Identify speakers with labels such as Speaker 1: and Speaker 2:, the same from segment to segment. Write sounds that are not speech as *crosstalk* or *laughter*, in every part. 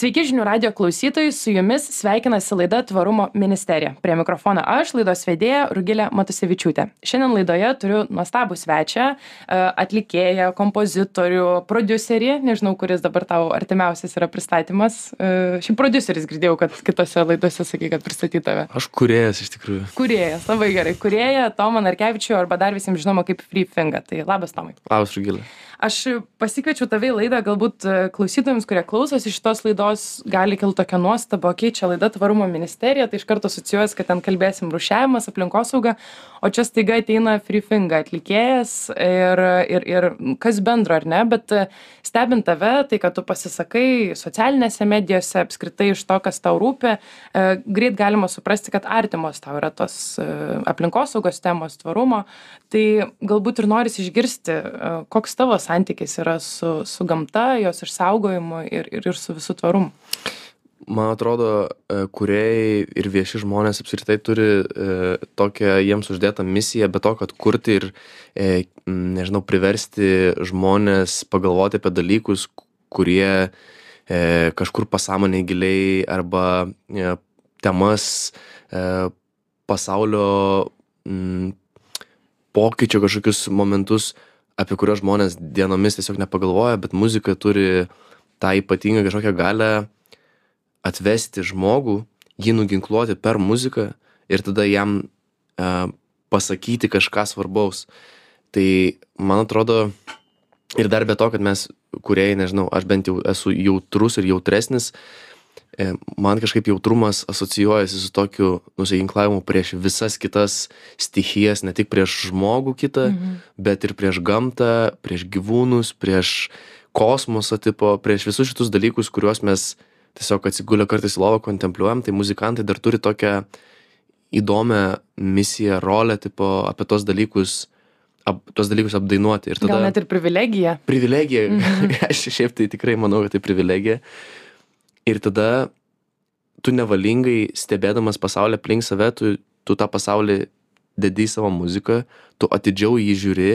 Speaker 1: Sveiki žinių radio klausytojai, su jumis sveikinasi laida Tvarumo ministerija. Prie mikrofono aš, laidos vedėja Rugilė Matusevičiūtė. Šiandien laidoje turiu nuostabų svečią, e, atlikėją, kompozitorių, producerį, nežinau, kuris dabar tau artimiausias yra pristatymas. E, Šį produceris girdėjau, kad kitose laidose sakai, kad pristatyti tave.
Speaker 2: Aš kuriejas iš tikrųjų.
Speaker 1: Kuriejas, labai gerai. Kurieja Tomą Narkevičių arba dar visiems žinoma kaip Free Finga. Tai labas Tomai.
Speaker 2: Labas, Rugilė.
Speaker 1: Aš pasikviečiau tave į laidą, galbūt e, klausytojams, kurie klausosi šitos laidos, gali kilti tokia nuostaba, okei, čia laida tvarumo ministerija, tai iš karto asocijuojas, kad ten kalbėsim rušiavimas, aplinkosauga, o čia staiga ateina Freefinga atlikėjas ir, ir, ir kas bendro, ar ne, bet e, stebint tave, tai kad tu pasisakai socialinėse medijose, apskritai iš to, kas tau rūpi, e, greit galima suprasti, kad artimos tau yra tos aplinkosaugos temos, tvarumo, tai galbūt ir noris išgirsti, koks tavo santykis yra su, su gamta, jos išsaugojimu ir, ir, ir su visų tvarumu?
Speaker 2: Man atrodo, e, kuriejai ir vieši žmonės apskritai turi e, tokią jiems uždėtą misiją, be to, kad kurti ir, e, nežinau, priversti žmonės pagalvoti apie dalykus, kurie e, kažkur pasąmoniai giliai arba e, temas e, pasaulio m, pokyčio kažkokius momentus apie kuriuos žmonės dienomis tiesiog nepagalvoja, bet muzika turi tą ypatingą kažkokią galę atvesti žmogų, jį nuginkluoti per muziką ir tada jam uh, pasakyti kažką svarbaus. Tai man atrodo, ir dar be to, kad mes, kuriejai, nežinau, aš bent jau esu jautrus ir jautresnis, uh, man kažkaip jautrumas asocijuojasi su tokiu nusiginklavimu prieš visas kitas stichijas, ne tik prieš žmogų kitą, mhm. bet ir prieš gamtą, prieš gyvūnus, prieš kosmosą, tipo, prieš visus šitus dalykus, kuriuos mes tiesiog atsigulę kartais į lovą kontempliuojam, tai muzikantai dar turi tokią įdomią misiją, rolę, tipo, apie tos dalykus, ap, tos dalykus apdainuoti. Ir tada,
Speaker 1: Gal net ir privilegija.
Speaker 2: Privilegija, mhm. *laughs* aš šiaip tai tikrai manau, kad tai privilegija ir tada tu nevalingai stebėdamas pasaulį aplink save, tu, tu tą pasaulį dedi į savo muziką, tu atidžiau jį žiūri,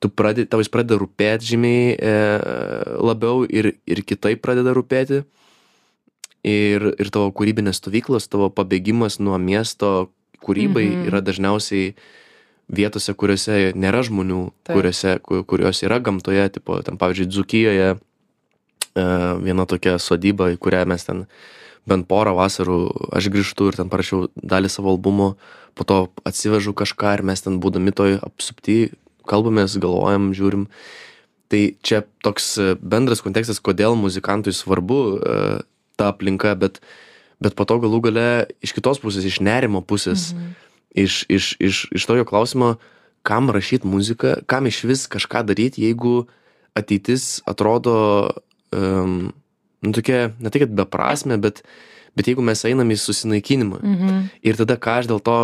Speaker 2: tu pradedi, tau jis pradeda rūpėti žymiai e, labiau ir, ir kitaip pradeda rūpėti. Ir, ir tavo kūrybinės stovyklos, tavo pabėgimas nuo miesto kūrybai mhm. yra dažniausiai vietose, kuriuose nėra žmonių, Taip. kuriuose, kurios yra gamtoje, tipo, ten pavyzdžiui, Dzukijoje, viena tokia sodyba, į kurią mes ten bent porą vasarų aš grįžtu ir ten parašiau dalį savo albumo, po to atsivežu kažką ir mes ten būdami toj apsupty, kalbamės, galvojam, žiūrim. Tai čia toks bendras kontekstas, kodėl muzikantui svarbu e, ta aplinka, bet, bet po to galų gale iš kitos pusės, iš nerimo pusės, mhm. iš, iš, iš, iš tojo klausimo, kam rašyti muziką, kam iš vis kažką daryti, jeigu ateitis atrodo um, nu, tokia, ne tai kad beprasme, bet, bet jeigu mes einam į susinaikinimą mhm. ir tada ką aš dėl to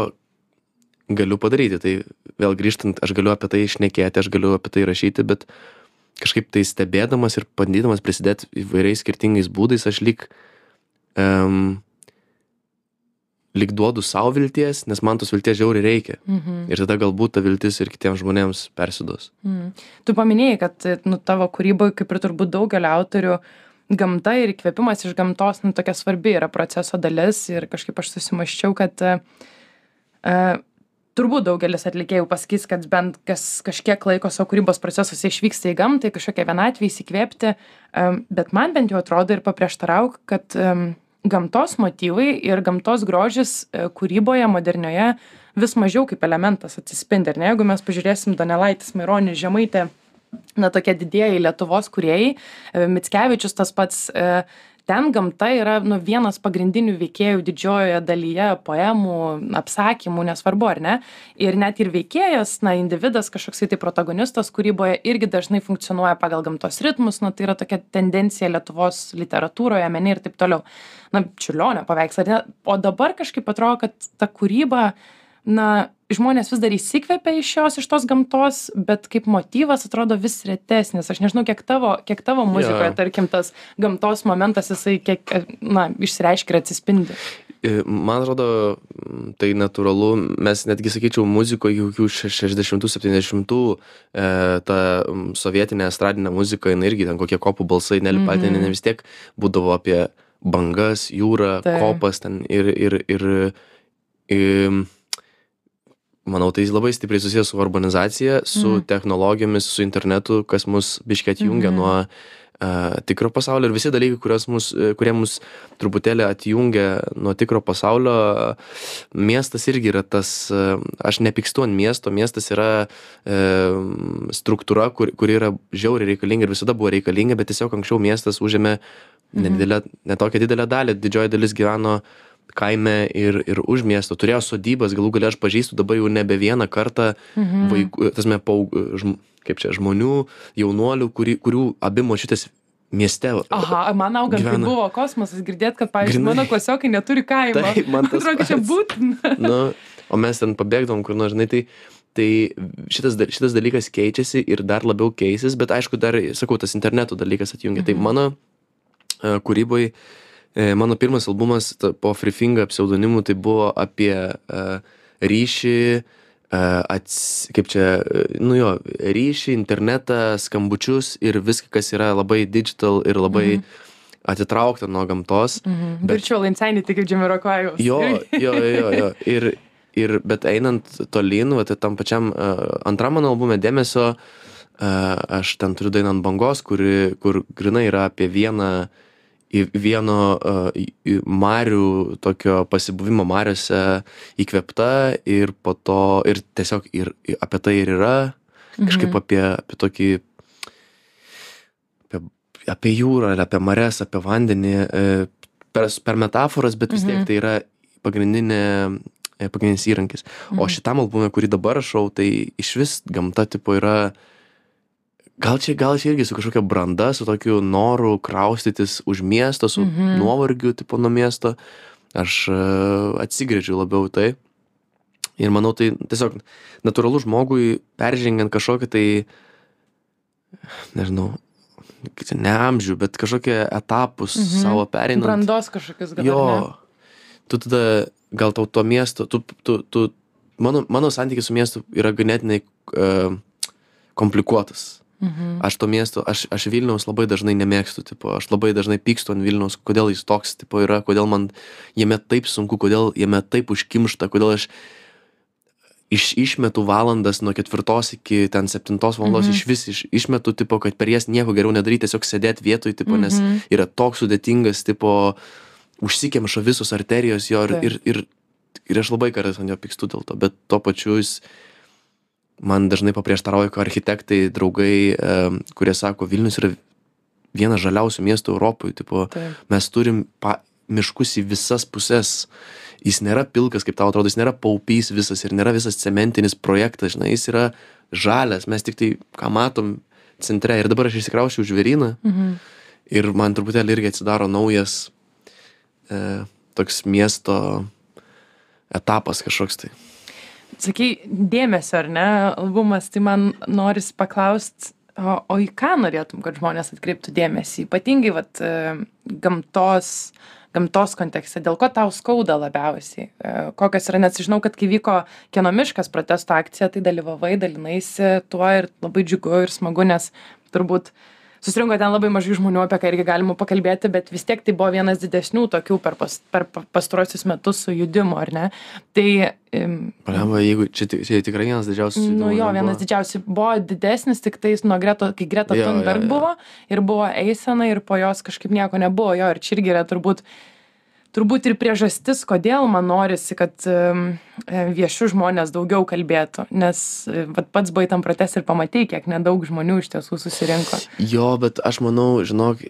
Speaker 2: galiu padaryti, tai vėl grįžtant, aš galiu apie tai išnekėti, aš galiu apie tai rašyti, bet kažkaip tai stebėdamas ir bandydamas prisidėti įvairiais skirtingais būdais, aš lyg um, lyg duodu savo vilties, nes man tos vilties žiauriai reikia. Mhm. Ir tada galbūt ta viltis ir kitiems žmonėms persiduos.
Speaker 1: Mhm. Tu paminėjai, kad nu, tavo kūryboje, kaip ir turbūt daugelio autorių, gamta ir įkvėpimas iš gamtos, nu, tokia svarbi yra proceso dalis ir kažkaip aš susimaščiau, kad uh, turbūt daugelis atlikėjų pasakys, kad bent kas kažkiek laiko savo kūrybos procesuose išvyksta į gamtą, kažkokią vienatvę įsikvėpti, um, bet man bent jau atrodo ir paprieštarauk, kad um, gamtos motyvai ir gamtos grožis e, kūryboje modernioje vis mažiau kaip elementas atsispindi, ar ne? Jeigu mes pažiūrėsim Donelaitis, Maironis, Žemaitė, na tokie didieji Lietuvos kuriejai, e, Mitskevičius tas pats, e, ten gamta yra nu vienas pagrindinių veikėjų didžiojoje dalyje poemų apsakymų nesvarbu ar ne? Ir net ir veikėjas na individas kažkoksai tai protagonistas kūryboje irgi dažnai funkcionuoja pagal gamtos ritmus na tai yra tokia tendencija lietuvos literatūroje mene ir taip toliau. Na čiurlionio paveikslai ar ne? O dabar kažkaip atrodo kad ta kūryba na žmonės vis dar įsikvepia iš jos iš tos gamtos bet kaip motyvas atrodo vis retesnis. Aš nežinau kiek tavo kiek tavo muzikoje tarkim tas gamtos momentas jisai kiek na išsireiškia ir atsispindi.
Speaker 2: E, man atrodo, tai natūralu, mes netgi sakyčiau, muzikoje kokių 60-70 e, ta sovietinė estradinė muzika, jinai irgi ten kokie kopų balsai, nelipatėnė, ne vis tiek būdavo apie bangas, jūrą,
Speaker 1: Taip.
Speaker 2: kopas ten ir, ir, ir, ir manau, tai labai stipriai susijęs su urbanizacija, su
Speaker 1: Mhm.
Speaker 2: technologijomis, su internetu, kas mus biškiai atjungia
Speaker 1: Mhm.
Speaker 2: nuo uh, tikro pasaulio ir visi dalykai, mus, e, kurie mus truputėlį atjungia nuo tikro pasaulio. Miestas irgi yra tas, e, aš nepykstu ant miesto, miestas yra e, struktūra, kur, kur yra žiauriai reikalinga ir visada buvo reikalinga, bet tiesiog anksčiau miestas užėmė nedidelę, netokią didelę dalį, didžioji dalis gyveno kaime ir, ir už miesto, turėjo sodybas, galų galia aš pažįstu dabar jau nebe vieną kartą
Speaker 1: Mhm.
Speaker 2: vaikų, tasme, paug, žm, kaip čia, žmonių, jaunuolių, kuri, kurių abi močiutės mieste.
Speaker 1: Aha, man augant, tai
Speaker 2: gyvena.
Speaker 1: buvo kosmosas girdėt, kad, pavyzdžiui,
Speaker 2: Grynai.
Speaker 1: mano klasiokai neturi kaimo.
Speaker 2: Taip, man tas
Speaker 1: atrodo, čia būtina.
Speaker 2: nu, o mes ten pabėgdavom kur nors, žinai, tai, tai šitas, šitas dalykas keičiasi ir dar labiau keisis, bet aišku, dar, sakau, tas interneto dalykas atjungia. Tai mano uh, kūryboje, mano pirmas albumas po Freefinga pseudonimu, tai buvo apie uh, ryšį, uh, ats, kaip čia, uh, nu jo, ryšį, internetą, skambučius ir viską, kas yra labai digital ir labai atitraukta nuo gamtos.
Speaker 1: Mhm.
Speaker 2: Bet-
Speaker 1: Virtual Insanity, kaip Džemirokojaus.
Speaker 2: Jo, jo, jo, jo. Ir, ir bet einant tolyn, va, tai tam pačiam uh, antram mano albume dėmesio, uh, aš ten turiu dainą ant bangos, kuri, kur grinai yra apie vieną, į vieno uh, į- marių, tokio pasibuvimo mariuose įkvėpta ir po to, ir tiesiog ir, apie tai ir yra, kažkaip apie, apie tokį, apie, apie jūrą, apie mares, apie vandenį, e, per, per metaforas, bet vis tiek
Speaker 1: Mhm.
Speaker 2: tai yra pagrindinė, e, pagrindinis įrankis. O šitam albumui, kurį dabar rašau, tai iš vis gamta tipo yra, gal čia, gal čia irgi su kažkokia branda, su tokiu noru kraustytis už miesto, su
Speaker 1: Mhm.
Speaker 2: nuovargiu tipo nuo miesto. Aš e, atsigrėžiu labiau tai. Ir manau, tai tiesiog natūralu žmogui peržengiant kažkokį tai, nežinau, ne amžių, bet kažkokie etapus
Speaker 1: Mhm.
Speaker 2: savo pereinant.
Speaker 1: Brandos kažkokius gal.
Speaker 2: Jo, tu tada gal tau to miesto, tu, tu, tu, mano, mano santykis su miestu yra ganėtinai uh, komplikuotas.
Speaker 1: Mhm.
Speaker 2: Aš to miesto, aš, aš Vilniaus labai dažnai nemėgstu, tipo, aš labai dažnai pykstu ant Vilniaus, kodėl jis toks, tipo, yra, kodėl man jame taip sunku, kodėl jame taip užkimšta, kodėl aš iš, išmetu valandas nuo ketvirtos iki ten septintos valandos
Speaker 1: Mhm.
Speaker 2: iš vis iš, išmetu, tipo, kad per jas nieko geriau nedaryti, tiesiog sėdėti vietoj, tipo, nes
Speaker 1: Mhm.
Speaker 2: yra toks sudėtingas, tipo, užsikemša visos arterijos jo ir,
Speaker 1: Taip.
Speaker 2: ir, ir, ir aš labai kartais ant jo pykstu dėl to, bet tuo pačiu jis man dažnai paprieštarauja, architektai, draugai, kurie sako, Vilnius yra vienas žaliausių miestų Europoje, tipo,
Speaker 1: Taip.
Speaker 2: mes turim pa, miškus į visas puses. Jis nėra pilkas, kaip tau atrodo, jis nėra paupys visas ir nėra visas cementinis projektas, žinai, jis yra žalias, mes tik tai, ką matom centre. Ir dabar aš išsikraušiu už Vėryną
Speaker 1: Mhm.
Speaker 2: ir man truputėlį irgi atsidaro naujas e, toks miesto etapas kažkoks tai.
Speaker 1: Sakai, dėmesio ar ne, albumas, tai man norisi paklausti, o, o į ką norėtum, kad žmonės atkreiptų dėmesį, ypatingai vat, e, gamtos, gamtos kontekste, dėl ko tau skauda labiausiai, E, kokios yra, nes žinau, kad kai vyko Kieno miškas protesto akcija, tai dalyvavai, dalinaisi tuo ir labai džiugu ir smagu, nes turbūt susirinko ten labai mažai žmonių, apie ką irgi galima pakalbėti, bet vis tiek tai buvo vienas didesnių tokių per, pas, per pa- pastaruosius metus sujudimu, ar ne? Tai
Speaker 2: Palemba, jeigu čia, čia tikrai vienas didžiausias.
Speaker 1: Nu jo, vienas didžiausių buvo didesnis tik tais nuo Greto, kai Greta
Speaker 2: jo,
Speaker 1: Thunberg
Speaker 2: jo.
Speaker 1: buvo ir buvo eisena ir po jos kažkaip nieko nebuvo. Jo, ir čia irgi yra turbūt, turbūt ir priežastis, kodėl man norisi, kad um, vieši žmonės daugiau kalbėtų. Nes e, vat, pats buvai tam proteste ir pamatai, kiek nedaug žmonių iš tiesų susirinko.
Speaker 2: Jo, bet aš manau, žinok,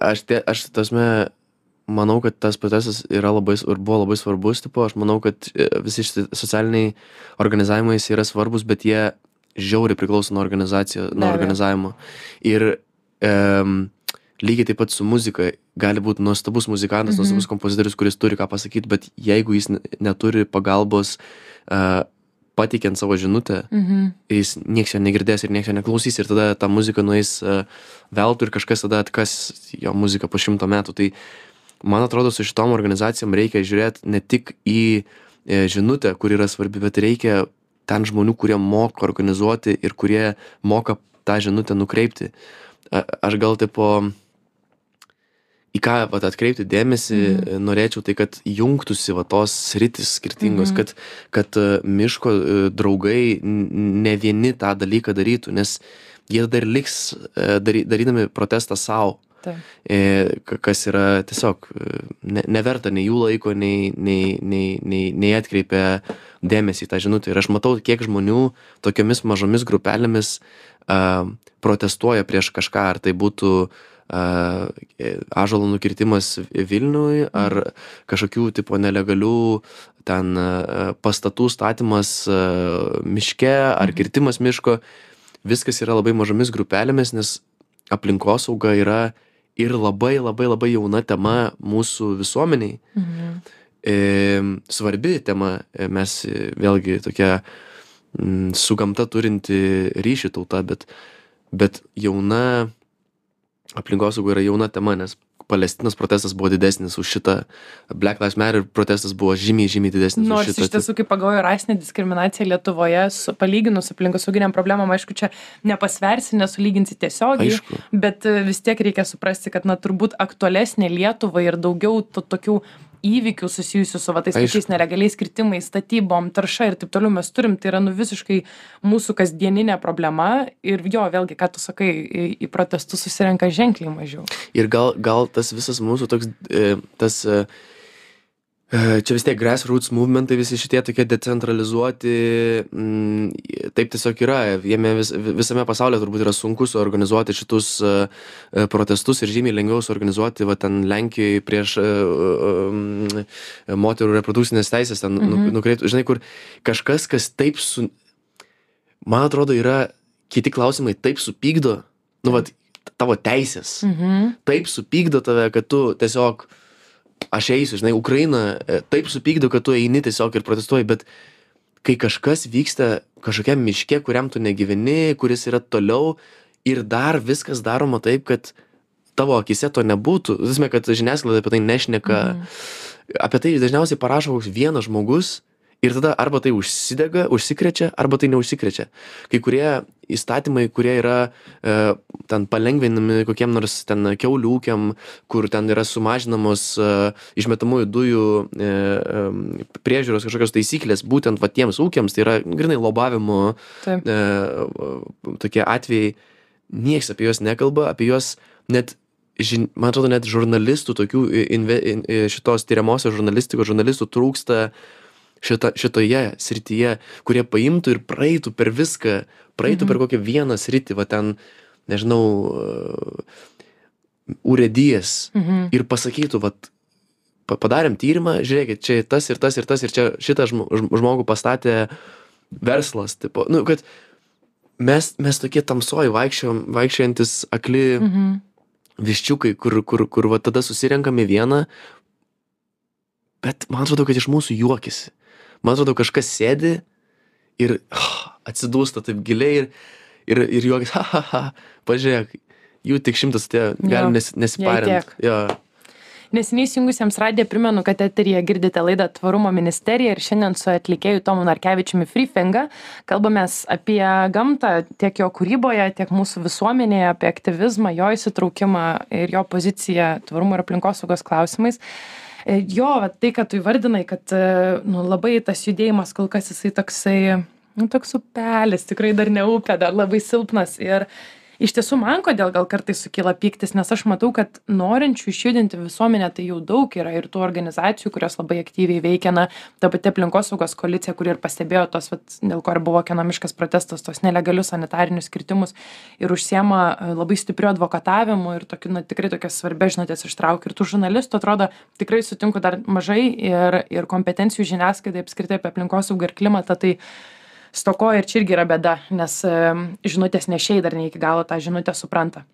Speaker 2: aš, tie, aš tasme, manau, kad tas protestas yra labai, ir buvo labai svarbus, tipo, aš manau, kad e, visi šitie socialiniai organizavimai yra svarbus, bet jie žiauriai priklauso nuo, nuo organizavimo. Ir um, lygiai taip pat su muzika, gali būti nuostabus muzikantas,
Speaker 1: Mhm.
Speaker 2: nuostabus kompozitorius, kuris turi ką pasakyti, bet jeigu jis ne- neturi pagalbos uh, pateikiant savo žinutę,
Speaker 1: Mhm.
Speaker 2: jis nieks jo negirdės ir nieks jo neklausys ir tada ta muzika nueis uh, veltui ir kažkas tada atkas jo muziką po šimto metų. Tai man atrodo su šitom organizacijom reikia žiūrėt ne tik į e, žinutę kuri yra svarbi bet reikia ten žmonių kurie moka organizuoti ir kurie moka tą žinutę nukreipti a aš gal tipo į ką vat atkreipti dėmesį
Speaker 1: Mhm.
Speaker 2: norėčiau tai kad jungtųsi va tos sritys skirtingos
Speaker 1: Mhm.
Speaker 2: kad kad e, miško e, draugai ne vieni tą dalyką darytų nes jie dar liks dary darydami protestą e, ka- kas yra tiesiog ne, neverta nei jų laiko, nei, nei, nei, nei, nei atkreipia dėmesį į tą žinutę. Ir aš matau, kiek žmonių tokiomis mažomis grupelėmis a, protestuoja prieš kažką, ar tai būtų e, ažalo nukirtimas Vilniui, ar kažkokių tipo nelegalių ten pastatų statymas miške, ar kirtimas miško. Viskas yra labai mažomis grupelėmis, nes aplinkosauga yra ir labai labai labai jauna tema mūsų visuomeniai.
Speaker 1: Mhm.
Speaker 2: E, svarbi tema, e, mes e, vėlgi tokia su gamta turinti ryšį tauta, bet, bet jauna aplinkosauga yra jauna tema, nes Palestinos protestas buvo didesnis už šitą, Black Lives Matter protestas buvo žymiai, žymiai didesnis
Speaker 1: Nors
Speaker 2: už šitą.
Speaker 1: iš tiesų, kai pagalvoju, rasinė diskriminacija Lietuvoje, su, palyginus su aplinkosauginiam problemam, aišku, čia nepasversi, nesulyginsi tiesiogiai,
Speaker 2: Aišku.
Speaker 1: bet e, vis tiek reikia suprasti, kad, na, turbūt aktualesnė Lietuvai ir daugiau to, tokių įvykių susijusių su va, tais pačiais nelegaliais kirtimais, statybom, tarša ir taip toliau mes turim, tai yra nu visiškai mūsų kasdieninė problema ir jo, vėlgi, ką tu sakai, į, į protestus susirenka ženkliai mažiau.
Speaker 2: Ir gal, gal tas visas mūsų toks, e, tas, e, čia vis tiek grassroots movementai, visi šitie tokie decentralizuoti, mm, taip tiesiog yra, jame vis, visame pasaulyje turbūt yra sunku suorganizuoti šitus e, e, protestus ir žymiai lengviau suorganizuoti, va ten Lenkijoje prieš e, e, e, moterų reprodukcinės teisės, ten nu,
Speaker 1: Mhm.
Speaker 2: nukreiptų, žinai, kur kažkas, kas taip su, man atrodo, yra kiti klausimai taip supykdo, nu, va, tavo teisės
Speaker 1: Mhm.
Speaker 2: taip supykdo tave, kad tu tiesiog, aš eisiu, žinai, Ukraina e, taip supykdo, kad tu eini tiesiog ir protestuoji, bet kai kažkas vyksta kažkokiam miške, kuriam tu negyveni, kuris yra toliau ir dar viskas daroma taip, kad tavo akise to nebūtų, visme, kad žiniasklaida apie tai nešneka,
Speaker 1: Mhm.
Speaker 2: apie tai dažniausiai parašo koks vienas žmogus ir tada arba tai užsidega, užsikrečia, arba tai neužsikrečia. Kai kurie įstatymai, kurie yra e, ten palengvinami kokiem nors ten keulių ūkiam, kur ten yra sumažinamos e, išmetamųjų dujų e, e, priežiūros kažkokios taisyklės, būtent va tiems ūkiams, tai yra grinai lobavimo
Speaker 1: Taip.
Speaker 2: e, tokie atvejai, nieks apie juos nekalba, apie juos net, žin, man atrodo, net žurnalistų, tokių inve, in, šitos tyriamosios žurnalistikos žurnalistų trūksta šita, šitoje srityje, kurie paimtų ir praeitų per viską, praeitų mhm. per kokią vieną sritį, va ten, nežinau, urėdijas
Speaker 1: Mhm.
Speaker 2: ir pasakytų, va, padarėm tyrimą, žiūrėkit, čia tas ir tas ir tas ir čia šitą žmo- žm- žmogų pastatė verslas, tipo, nu, kad mes, mes tokie tamsoj vaikščiojam, vaikščiojantis akli
Speaker 1: Mhm.
Speaker 2: viščiukai, kur, kur, kur va tada susirenkam į vieną, bet man atrodo, kad iš mūsų juokisi. Man atrodo, kažkas sėdi ir ah, atsidūsta taip giliai ir, ir, ir juokis, ha, ha, ha, pažiūrėk, jų tik šimtas atėjo, galim nes, nesiparint.
Speaker 1: tiek.
Speaker 2: Jo,
Speaker 1: Neseniai įsijungusiems radiją primenu, kad eteryje girdite laidą Tvarumo ministerija ir šiandien su atlikėju Tomu Narkevičiumi Freefinga kalbamės apie gamtą tiek jo kūryboje, tiek mūsų visuomenėje, apie aktyvizmą, jo įsitraukimą ir jo poziciją tvarumo ir aplinkosaugos klausimais. E, Jo, va, tai, kad tu įvardinai, kad e, nu, labai tas judėjimas kol kas jisai toksai, nu, toks upelis, tikrai dar ne upė, dar labai silpnas. Ir iš tiesų man kodėl gal kartais sukyla pyktis, nes aš matau, kad norinčių išjudinti visuomenę tai jau daug yra ir tų organizacijų, kurios labai aktyviai veikia, na, ta pati aplinkosaugos koalicija, kuri ir pastebėjo tos, vat, dėl ko ir buvo kenomiškas protestas, tos nelegalius sanitarinius kirtimus ir užsiema e, labai stipriu advokatavimu ir tokiu, na, tikrai tokias svarbės žinutės ištraukia. Ir tų žurnalistų, atrodo, tikrai sutinku dar mažai ir, ir kompetencijų žiniasklaidai apskritai apie aplinkosaugą ir klimatą. Tai stokoja ir čia irgi yra bėda, nes e, žinutės nešiai dar ne iki galo tą žinutę supranta.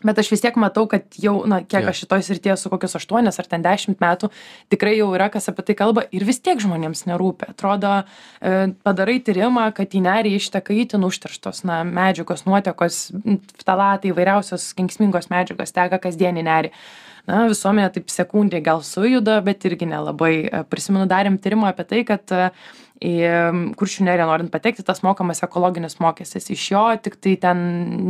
Speaker 1: Bet aš vis tiek matau, kad jau, na, kiek
Speaker 2: Jo.
Speaker 1: aš šitoj srityje su kokius 8 ar ten 10 metų, tikrai jau yra kas apie tai kalba ir vis tiek žmonėms nerūpi. Atrodo, e, padarai tyrimą, kad į nerį išteka įtin užterštos, na, medžiagos, nuotekos, ftalatai, įvairiausios kenksmingos medžiagos teka kasdien į nerį. na visuomenė taip sekundei gal sujuda bet irgi nelabai prisimenu darėm tyrimą apie tai kad į kuršių neriją norint patekti tas mokamas ekologinis mokestis. Iš jo tiktai ten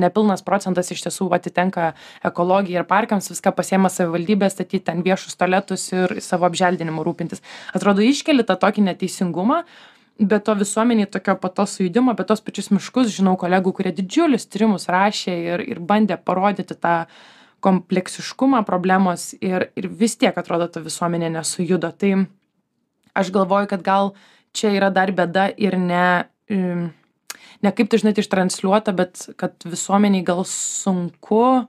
Speaker 1: nepilnas procentas iš tiesų atitenka ekologijai ir parkams viską pasiima savivaldybė statyt ten viešus tualetus ir savo apželdinimu rūpintis. Atrodo iškeli tą tokį neteisingumą be to visuomenei tokio po to sujudimo apie tuos pačius miškus žinau kolegų kurie didžiulius tyrimus rašė ir ir bandė parodyti tą kompleksiškumą problemos ir ir vis tiek atrodo ta visuomenė nesujudo. Tai aš galvoju kad gal čia yra dar bėda ir ne ne kaip tai žinot ištransliuota bet kad visuomenei gal sunku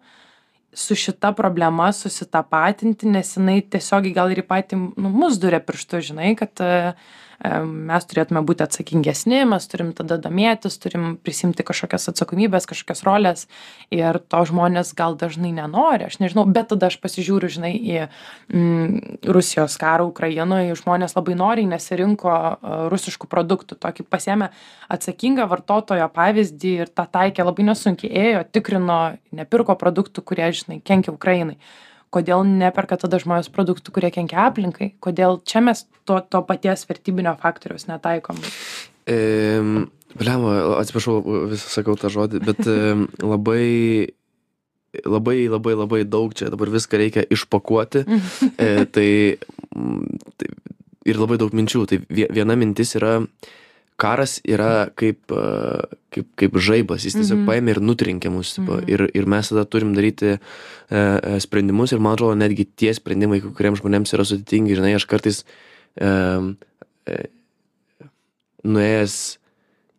Speaker 1: su šita problema susitapatinti nes jinai tiesiogiai gal ir į patį nu mus duria pirštu žinai kad mes turėtume būti atsakingesni mes turim tada domėtis turim prisiimti kažkokias atsakomybes kažkokias roles ir to žmonės gal dažnai nenori aš nežinau bet tada aš pasižiūriu žinai į mm, rusijos karą ukrainoj žmonės labai noriai nesirinko rusiškų produktų tokį pasiėmė atsakingą vartotojo pavyzdį ir tą taikė labai nesunkiai ėjo tikrino nepirko produktų kurie žinai kenkia ukrainai kodėl neperka tada žmonės produktų kurie kenkia aplinkai kodėl čia mes to to paties vertybinio faktoriaus netaikom
Speaker 2: e, Blemba, atsiprašau, vis sakau tą žodį, bet labai, labai, labai, labai daug čia dabar viską reikia išpakuoti. *laughs* e, tai, tai ir labai daug minčių. Tai viena mintis yra, karas yra kaip, kaip, kaip žaibas, jis tiesiog -hmm. paėmė ir nutrinkė mus. Mm -hmm. ir, ir mes tada turim daryti e, sprendimus ir man atrodo, netgi tie sprendimai, kuriems žmonėms yra sudėtingi, žinai, aš kartais e, e, nuėjęs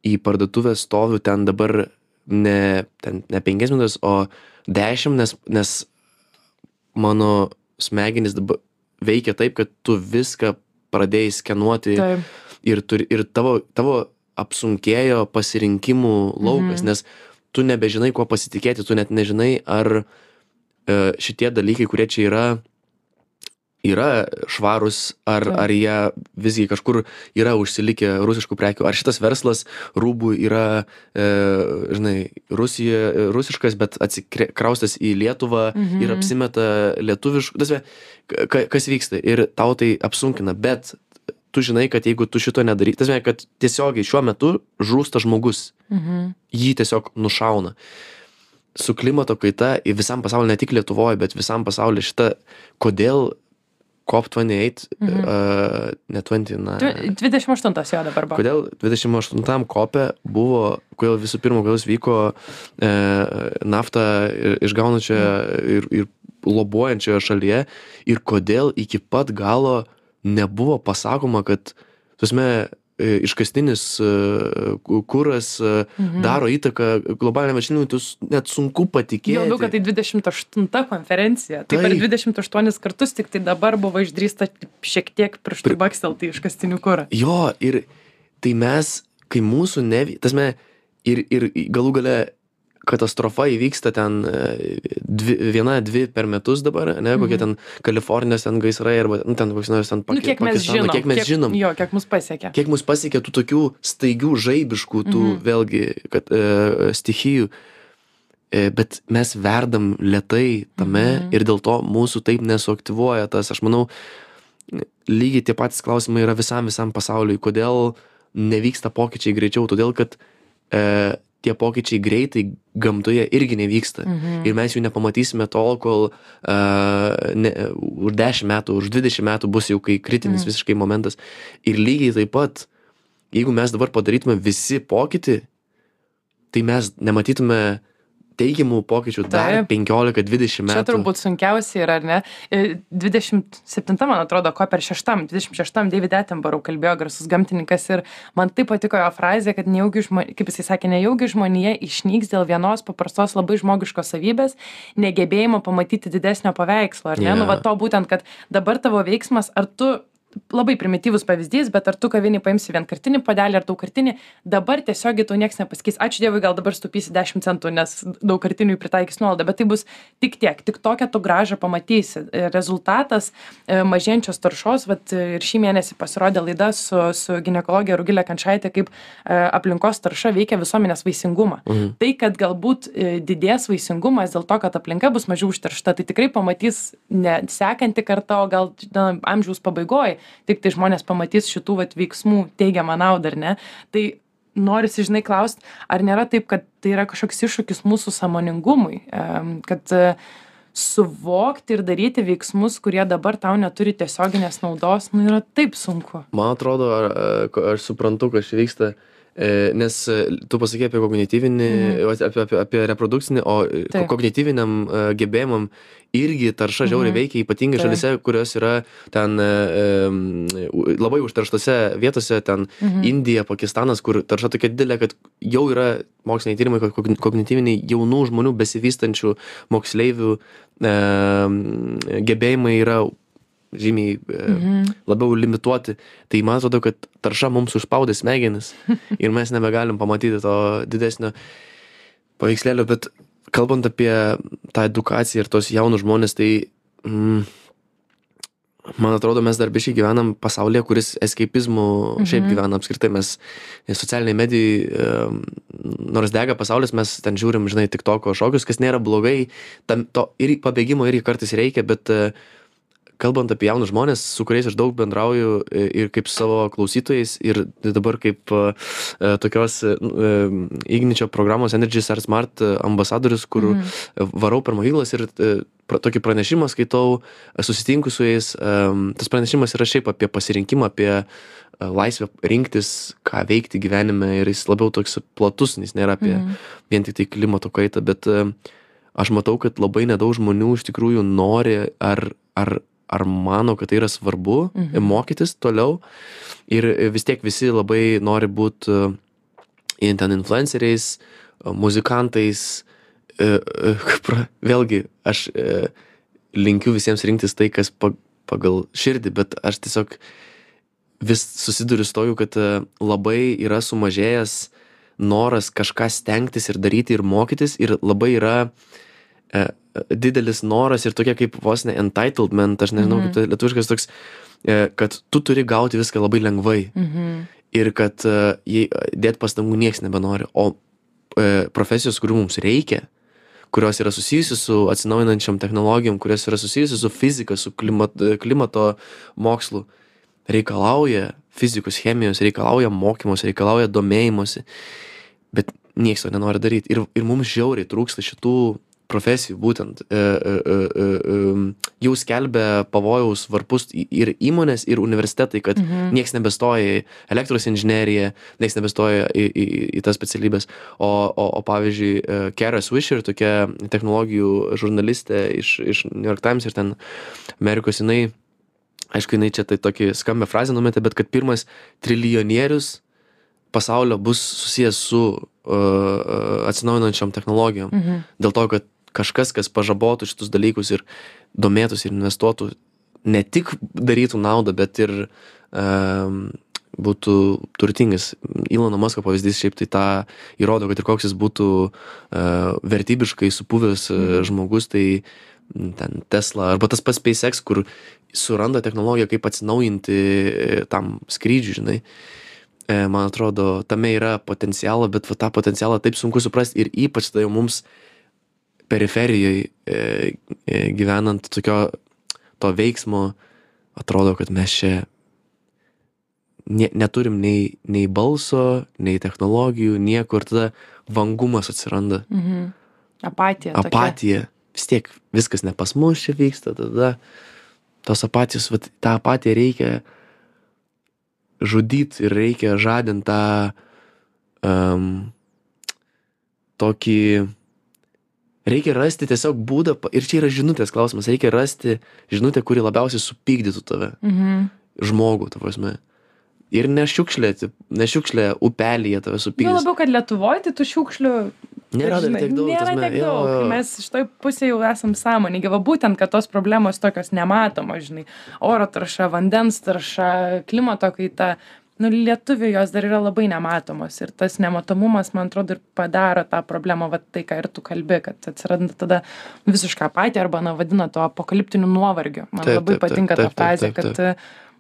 Speaker 2: į parduotuvę stoviu ten dabar ne, ten, ne penkias minutės, o dešimt, nes, nes mano smegenys dabar veikia taip, kad tu viską pradėjai skenuoti. Taip ir turi ir tavo tavo apsunkėjo pasirinkimų laukas mhm. nes tu nebežinai kuo pasitikėti tu net nežinai ar e, šitie dalykai kurie čia yra yra švarūs ar ar jie visgi kažkur yra užsilikę rusiškų prekių ar šitas verslas rūbų yra e, žinai rusija rusiškas bet atsikraustęs į lietuvą ir
Speaker 1: Mhm.
Speaker 2: apsimeta lietuvišku ta prasme ka kas vyksta ir tau tai apsunkina bet tu žinai kad jeigu tu šito nedary ta prasme kad tiesiogiai šiuo metu žūsta žmogus
Speaker 1: Mhm.
Speaker 2: jį tiesiog nušauna su klimato kaita į visam pasauly ne tik lietuvoj bet visam pasauly šita kodėl cop twenty eight
Speaker 1: Mhm.
Speaker 2: uh, ne twenty na
Speaker 1: Dvi- 28 jo dabar buvo.
Speaker 2: kodėl dvidešim aštuntam kope buvo kodėl visų pirma kodėl jis vyko e, naftą išgaunančioje ir ir lobuojančioje šalyje ir kodėl iki pat galo nebuvo pasakoma kad ta prasme e, iškastinis e, ku- kuras e,
Speaker 1: Mhm.
Speaker 2: daro įtaką globaliniam atšilimui tu net sunku patikėti
Speaker 1: Jau daug, kad tai 28 konferencija. Tai per
Speaker 2: Taip.
Speaker 1: 28 kartus tik tai dabar buvo išdrįsta šiek tiek pirštų bakstelti iškastinių kurą.
Speaker 2: Jo, ir tai mes, kai mūsų nevy... Tasme, ir, ir galų gale katastrofa įvyksta ten e, dvi, viena, dvi per metus dabar, ne, kokie ten Kalifornijos ten gaisrai arba nu, ten koks nors ten
Speaker 1: Mhm. Nu, kiek mes
Speaker 2: Pakistano,
Speaker 1: žinom.
Speaker 2: kiek mes žinom.
Speaker 1: Jo, kiek mus pasiekė.
Speaker 2: Kiek mus pasiekė tų tokių staigių, žaibiškų, tų
Speaker 1: Mhm.
Speaker 2: vėlgi, kad e, stichijų. E, bet mes verdam lietai tame
Speaker 1: Mhm.
Speaker 2: ir dėl to mūsų taip nesuaktyvuoja tas, aš manau, lygiai tie patys klausimai yra visam visam pasauliui. Kodėl nevyksta pokyčiai greičiau? Todėl, kad e, tie pokyčiai greitai gamtoje irgi nevyksta.
Speaker 1: Mhm.
Speaker 2: Ir mes jų nepamatysime tol, kol uh, ne, už 10 metų, už 20 metų bus jau kai kritinis
Speaker 1: Mhm.
Speaker 2: visiškai momentas. Ir lygiai taip pat, jeigu mes dabar padarytume visi pokytį, tai mes nematytume teigiamų pokyčių dar
Speaker 1: Taip.
Speaker 2: 15-20 metų.
Speaker 1: Čia turbūt sunkiausia yra, ar ne? E, 27, man atrodo, ko per 6, 26 David Attenborough kalbėjo garsus gamtininkas ir man taip patiko jo frazė, kad nejaugi, kaip jisai sakė, nejaugi žmonija išnyks dėl vienos paprastos labai žmogiškos savybės, negebėjimo pamatyti didesnio paveikslo, ar ne?
Speaker 2: Jo.
Speaker 1: Nu, va to būtent, kad dabar tavo veiksmas, ar tu labai primityvus pavyzdys bet ar tu kavinėj paimsi vienkartinį puodelį ar daugkartinį dabar tiesiogiai tau nieks nepasakys ačiū dievui gal dabar sutaupysi dešim centų nes daugkartiniui pritaikys nuolaidą. Bet tai bus tik tiek tik tokią tu grąžą pamatysi. Rezultatas e, mažėjančios taršos vat ir šį mėnesį pasirodė laida su su ginekologe rugile kančaite kaip e, aplinkos tarša veikia visuomenės vaisingumą.
Speaker 2: Mhm.
Speaker 1: tai kad galbūt e, didės vaisingumas dėl to kad aplinka bus mažiau užteršta tai tikrai pamatys ne sekanti karta o gal na amžiaus pabaigoj tiktai žmonės pamatys šitų vat veiksmų teigiamą naudą ar ne? Tai norisi žinai klaust ar nėra taip kad tai yra kažkoks iššūkis mūsų sąmoningumui kad e, suvokti ir daryti veiksmus kurie dabar tau neturi tiesioginės naudos nu yra taip sunku.
Speaker 2: Man atrodo, ar, ko- aš suprantu, kas čia vyksta, e, nes e, tu pasakė apie kognityvinį, mhm. apie, apie, apie reprodukcinį, o e,
Speaker 1: Taip.
Speaker 2: kognityviniam e, gebėjimam irgi tarša žiauriai
Speaker 1: Mhm.
Speaker 2: veikia, ypatingai
Speaker 1: Taip.
Speaker 2: šalise, kurios yra ten e, e, labai užterštose vietose, ten
Speaker 1: Mhm.
Speaker 2: Indija, Pakistanas, kur tarša tokia didelė, kad jau yra moksliniai tyrimai, kad kogni- kognityviniai jaunų žmonių besivystančių moksleivių e, gebėjimai yra žymiai e,
Speaker 1: Mhm.
Speaker 2: labiau limituoti. Tai man atrodo, kad tarša mums užspaudė smegenis *laughs* ir mes nebegalim pamatyti to didesnio paveikslėlio, bet kalbant apie tą edukaciją ir tos jaunus žmonės, tai mm, man atrodo, mes dar biškai gyvenam pasaulyje, kuris escapizmu mhm. šiaip gyvena apskritai. Mes socialiniai medijai, e, nors dega pasaulis, mes ten žiūrim, žinai, tik toko šokius, kas nėra blogai, tam, to ir pabėgimo irgi kartais reikia, bet e, kalbant apie jaunus žmones, su kuriais aš daug bendrauju e, ir kaip savo klausytojais, ir dabar kaip e, e, tokios Igničio programos Energy Star Smart ambasadorius, kur mm. varau per mokyklas ir tokį pranešimą skaitau, susitinku su jais. Tas pranešimas yra šiaip apie pasirinkimą, apie laisvę rinktis, ką veikti gyvenime ir jis labiau toks platus, jis nėra apie
Speaker 1: Mhm.
Speaker 2: vien tik tai klimato kaitą, bet aš matau, kad labai nedaug žmonių iš tikrųjų nori ar, ar, ar mano, kad tai yra svarbu
Speaker 1: Mhm.
Speaker 2: mokytis toliau. Ir e, vis tiek visi labai nori būti ten influenceriais, e, muzikantais. e, e, *laughs* Vėlgi, aš e, linkiu visiems rinktis tai, kas pa- pagal širdį, bet aš tiesiog vis susiduriu su toju, kad e, labai yra sumažėjęs noras kažką stengtis ir daryti ir mokytis ir labai yra e, didelis noras ir tokia kaip vos ne entitlement, aš nežinau,
Speaker 1: Mhm.
Speaker 2: kaip tai lietuviškas toks, e, kad tu turi gauti viską labai lengvai
Speaker 1: Mhm.
Speaker 2: ir kad e, jei dėt pastangų nieks nebenori, o e, profesijos, kurių mums reikia, kurios yra susijusios su atsinaujinančiam technologijom, kurios yra susijusios su fizika, su klimat, klimato mokslu, reikalauja fizikos, chemijos, reikalauja mokymos, reikalauja domėjimosi, bet nieks to nenori daryti. Ir, ir mums žiauriai trūksta šitų profesijų būtent. E, e, e, e, jau skelbia pavojaus varpus ir įmonės, ir universitetai, kad
Speaker 1: Mhm.
Speaker 2: nieks nebestoja į elektros inžineriją, nieks nebestoja į, į, į tas specialybės. O, o, o pavyzdžiui, e, Kara Swisher, tokia technologijų žurnalistė iš, iš New York Times ir ten Amerikos, jinai, aišku, jinai čia tai tokį skambę frazę numetė, bet kad pirmas trilijonierius pasaulio bus susijęs su uh, atsinaujinančiom technologijom.
Speaker 1: Mhm.
Speaker 2: Dėl to, kad kažkas, kas pažabotų šitus dalykus ir domėtųsi ir investuotų, ne tik darytų naudą, bet ir um, būtų turtingas. Ilono Masko pavyzdys šiaip tai tą įrodo, kad ir koks jis būtų uh, vertybiškai supuvęs uh, žmogus, tai ten Tesla arba tas pats SpaceX, kur suranda technologiją, kaip atsinaujinti e, tam skrydžiui, žinai. Man atrodo, tame yra potencialo, bet va, tą potencialą taip sunku suprasti ir ypač tai jau mums periferijoje e, e, gyvenant tokio to veiksmo, atrodo, kad mes čia ne, neturim nei, nei balso, nei technologijų, nieko ir tada vangumas atsiranda,
Speaker 1: Mhm. Apatija. tokia.
Speaker 2: apatija. Vis tiek viskas ne pas mus čia vyksta, tada tos apatijos, vat, tą apatiją reikia žudyti ir reikia žadinti tą um, tokį reikia rasti tiesiog būdą, ir čia yra žinutės klausimas, reikia rasti žinutę, kuri labiausiai supykdytų tave,
Speaker 1: Mhm.
Speaker 2: žmogų, ta prasme. Ir nešiukšlė, tip- nešiukšlė upelyje tave supykdys.
Speaker 1: labiau, kad Lietuvoje tai tų šiukšlių
Speaker 2: Nėra dar tiek daug.
Speaker 1: Nėra tiek
Speaker 2: jo,
Speaker 1: daug.
Speaker 2: jo.
Speaker 1: Mes šitoj pusėje jau esam sąmoningi. Va būtent, kad tos problemos tokios nematomos, žinai, oro tarša, vandens tarša, klimato kaita. Nu, lietuvių jos dar yra labai nematomos ir tas nematomumas, man atrodo, ir padaro tą problemą, va tai, ką ir tu kalbi, kad atsiranda tada visišką apatį arba, na, vadina to apokaliptiniu nuovargiu. Man labai patinka ta frazė, kad,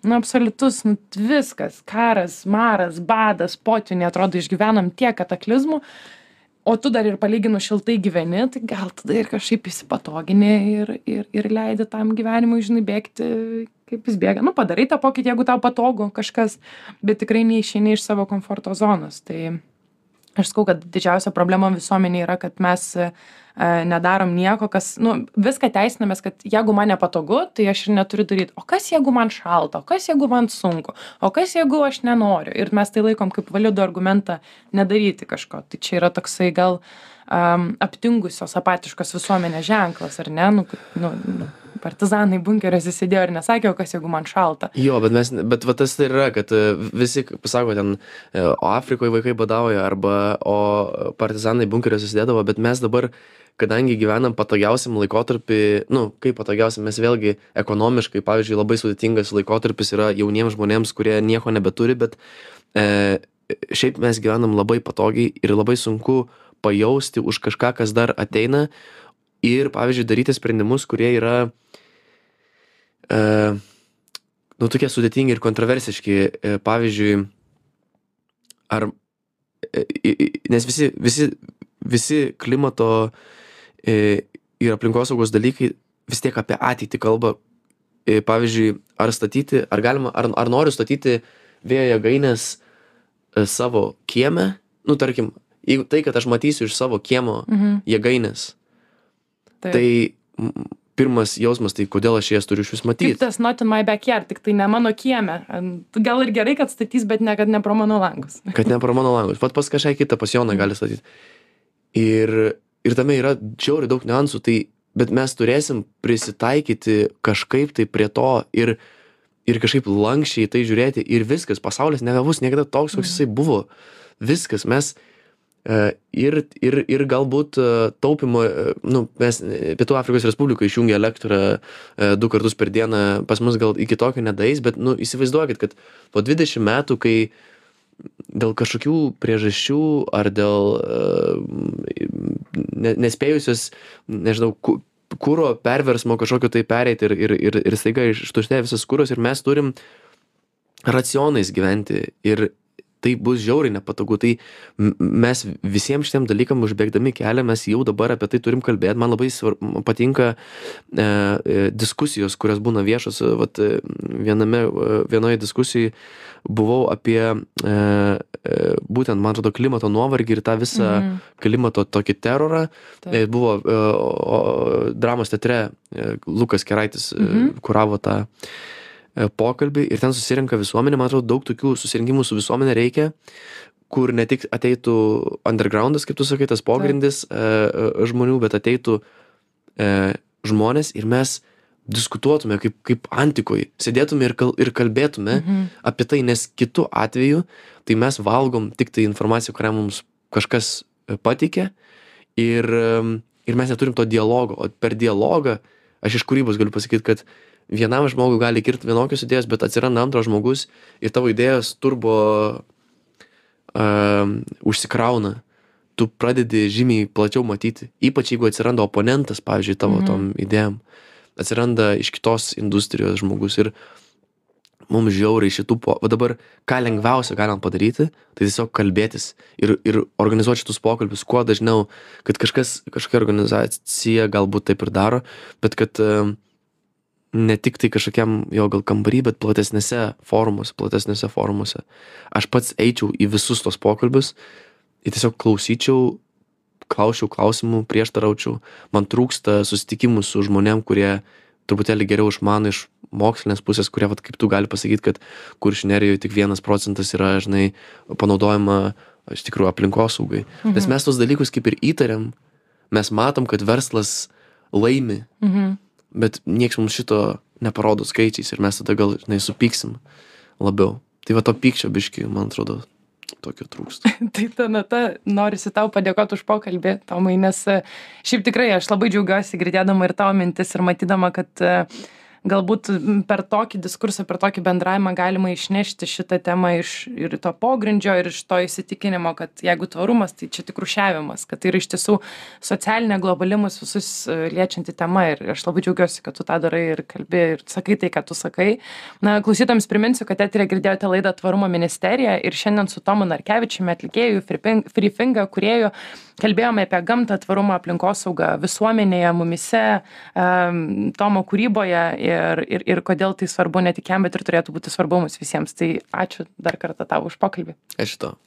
Speaker 1: nu, absoliutus, nu, viskas, karas, maras, badas, potvinė, atrodo, išgyvenam tiek kataklizmų, o tu dar ir palyginus šiltai gyveni, tai gal tada ir kažkaip įsipatogini ir, ir, ir leidi tam gyvenimui, žinai, bėgti, kaip jis bėga. Nu, padarai tą pokytį, jeigu tau patogu kažkas, bet tikrai neišeini iš savo komforto zonos. Tai aš sakau, kad didžiausia problema visuomenė yra, kad mes e, nedarom nieko, kas, nu, viską teisinamės, kad jeigu man nepatogu, tai aš ir neturiu daryti. O kas jeigu man šalta, o kas jeigu man sunku, o kas jeigu aš nenoriu. Ir mes tai laikom kaip validų argumentą nedaryti kažko. Tai čia yra toksai gal um, aptingusios, apatiškos visuomenės ženklas, ar ne? Nu, nu, nu, partizanai bunkeriuose sėdėjo ir nesakė, o kas jeigu man šalta.
Speaker 2: Jo, bet mes, bet va tas tai yra, kad e, visi, pasako, ten, e, o Afrikoje vaikai badauja, arba, o partizanai bunkeriuose sėdėdavo, bet mes dabar, kadangi gyvenam patogiausiam laikotarpį, nu, kaip patogiausiam, mes vėlgi ekonomiškai, pavyzdžiui, labai sudėtingas laikotarpis yra jauniems žmonėms, kurie nieko nebeturi, bet e, šiaip mes gyvenam labai patogiai ir labai sunku pajausti už kažką, kas dar ateina ir, pavyzdžiui, daryti sprendimus, kurie yra e, nu, tokie sudėtingi ir kontroversiški. E, pavyzdžiui, ar, e, i- nes visi, visi, visi klimato e, ir aplinkosaugos dalykai vis tiek apie ateitį kalba. E, Pavyzdžiui, ar statyti, ar galima, ar, ar noriu statyti vėjo jėgainės e, savo kieme, nu, tarkim, jeigu tai, kad aš matysiu iš savo kiemo
Speaker 1: Mhm.
Speaker 2: jėgainės,
Speaker 1: Taip.
Speaker 2: tai pirmas jausmas, tai kodėl aš jas turiu iš vis matyti.
Speaker 1: tas not in my backyard, tik tai ne mano kieme. Gal ir gerai, kad statys, bet ne, kad ne pro mano langus. *laughs*
Speaker 2: kad ne pro mano langus. Pat pas kažką kitą, pas Joną gali statyti. Ir, ir tame yra džiauri daug niuansų, tai, bet mes turėsim prisitaikyti kažkaip tai prie to ir, ir kažkaip lankščiai tai žiūrėti ir viskas, pasaulis nebebus niekada toks, koks jisai buvo. Viskas, mes ir, ir, ir galbūt e, taupimo, e, nu, mes e, Pietų Afrikos Respublika išjungia elektrą e, du kartus per dieną, pas mus gal iki tokio nedais, bet, nu, įsivaizduokit, kad po 20 metų, kai dėl kažkokių priežasčių ar dėl e, ne, nespėjusios, nežinau, kūro perversmo kažkokio tai pereiti ir, ir, ir, ir staiga ištuštė visas kūros ir mes turim racionais gyventi ir tai bus žiauriai nepatogu. Tai mes visiems šitiem dalykam užbėgdami kelią, mes jau dabar apie tai turim kalbėti. Man labai svar, patinka e, e, diskusijos, kurios būna viešos. Vat, e, viename, e, vienoje diskusijoje buvau apie e, e, būtent, man atrodo, klimato nuovargį ir tą visą
Speaker 1: Mhm.
Speaker 2: klimato tokį terorą.
Speaker 1: Taip.
Speaker 2: E, Buvo e, o, dramos teatre e, Lukas Keraitis e,
Speaker 1: Mhm.
Speaker 2: kuravo tą e, pokalbį ir ten susirinka visuomenė, man atrodo, daug tokių susirinkimų su visuomenė reikia, kur ne tik ateitų undergroundas, kaip tu sakai, tas pogrindis e, e, žmonių, bet ateitų e, žmonės ir mes diskutuotume kaip, kaip antikoje, sėdėtume ir, kal, ir kalbėtume
Speaker 1: Mhm.
Speaker 2: apie tai, nes kitu atveju tai mes valgom tik tai informaciją, kurią mums kažkas e, pateikė ir, ir mes neturim to dialogo, o per dialogą aš iš kūrybos galiu pasakyti, kad vienam žmogui gali kirti vienokios idėjos, bet atsiranda antras žmogus ir tavo idėjos turbo um, užsikrauna. Tu pradedi žymiai plačiau matyti, ypač jeigu atsiranda oponentas, pavyzdžiui, tavo
Speaker 1: Mhm.
Speaker 2: tom idėjom. Atsiranda iš kitos industrijos žmogus ir mums žiauriai šitų, po... va dabar ką lengviausia galim padaryti, tai tiesiog kalbėtis ir, ir organizuoti šitus pokalbius kuo dažniau, kad kažkas, kažkokia organizacija galbūt taip ir daro, bet kad ne tik tai kažkokiam jo gal kambarį, bet platesnėse forumuose, platesnėse forumuose. Aš pats eičiau į visus tos pokalbius ir tiesiog klausyčiau, klausčiau klausimų, prieštaraučiau. Man trūksta susitikimų su žmonėm, kurie truputėlį geriau išmano iš mokslinės pusės, kurie, vat, kaip tu gali pasakyti, kad kuršinerijoje tik vienas procentas yra, žinai, panaudojama iš tikrųjų aplinkosaugai. Mhm. Nes mes tos dalykus kaip ir įtariam, mes matom, kad verslas laimi,
Speaker 1: Mhm.
Speaker 2: bet nieks mums šito neparodo skaičiais ir mes tada gal, žinai, supyksim labiau. Tai va to pykčio biški, man atrodo, tokio trūksta. *laughs*
Speaker 1: tai ta nata, norisi tau padėkoti už pokalbį, Tomai, nes e, šiaip tikrai aš labai džiaugiuosi girdėdama ir tavo mintis ir matydama, kad uh, galbūt per tokį diskursą per tokį bendravimą galima išnešti šitą temą iš ir to pogrindžio ir iš to įsitikinimo kad jeigu tvarumas tai čia tik rūšiavimas kad tai yra iš tiesų socialinė globali mus visus e, liečianti tema. Ir aš labai džiaugiuosi kad tu tą darai ir kalbi ir sakai tai ką tu sakai. Na klausytojams priminsiu kad eteryje girdėjote laidą tvarumo ministerija ir šiandien su tomu narkevičiumi atlikėju frifinga kūrėju kalbėjome apie gamtą tvarumą aplinkosaugą visuomenėje mumyse tomo kūryboje ir ir ir kodėl tai svarbu ne tik jam bet ir turėtų būti svarbu mums visiems. Tai ačiū dar kartą tau už pokalbį.
Speaker 2: Ačiū tau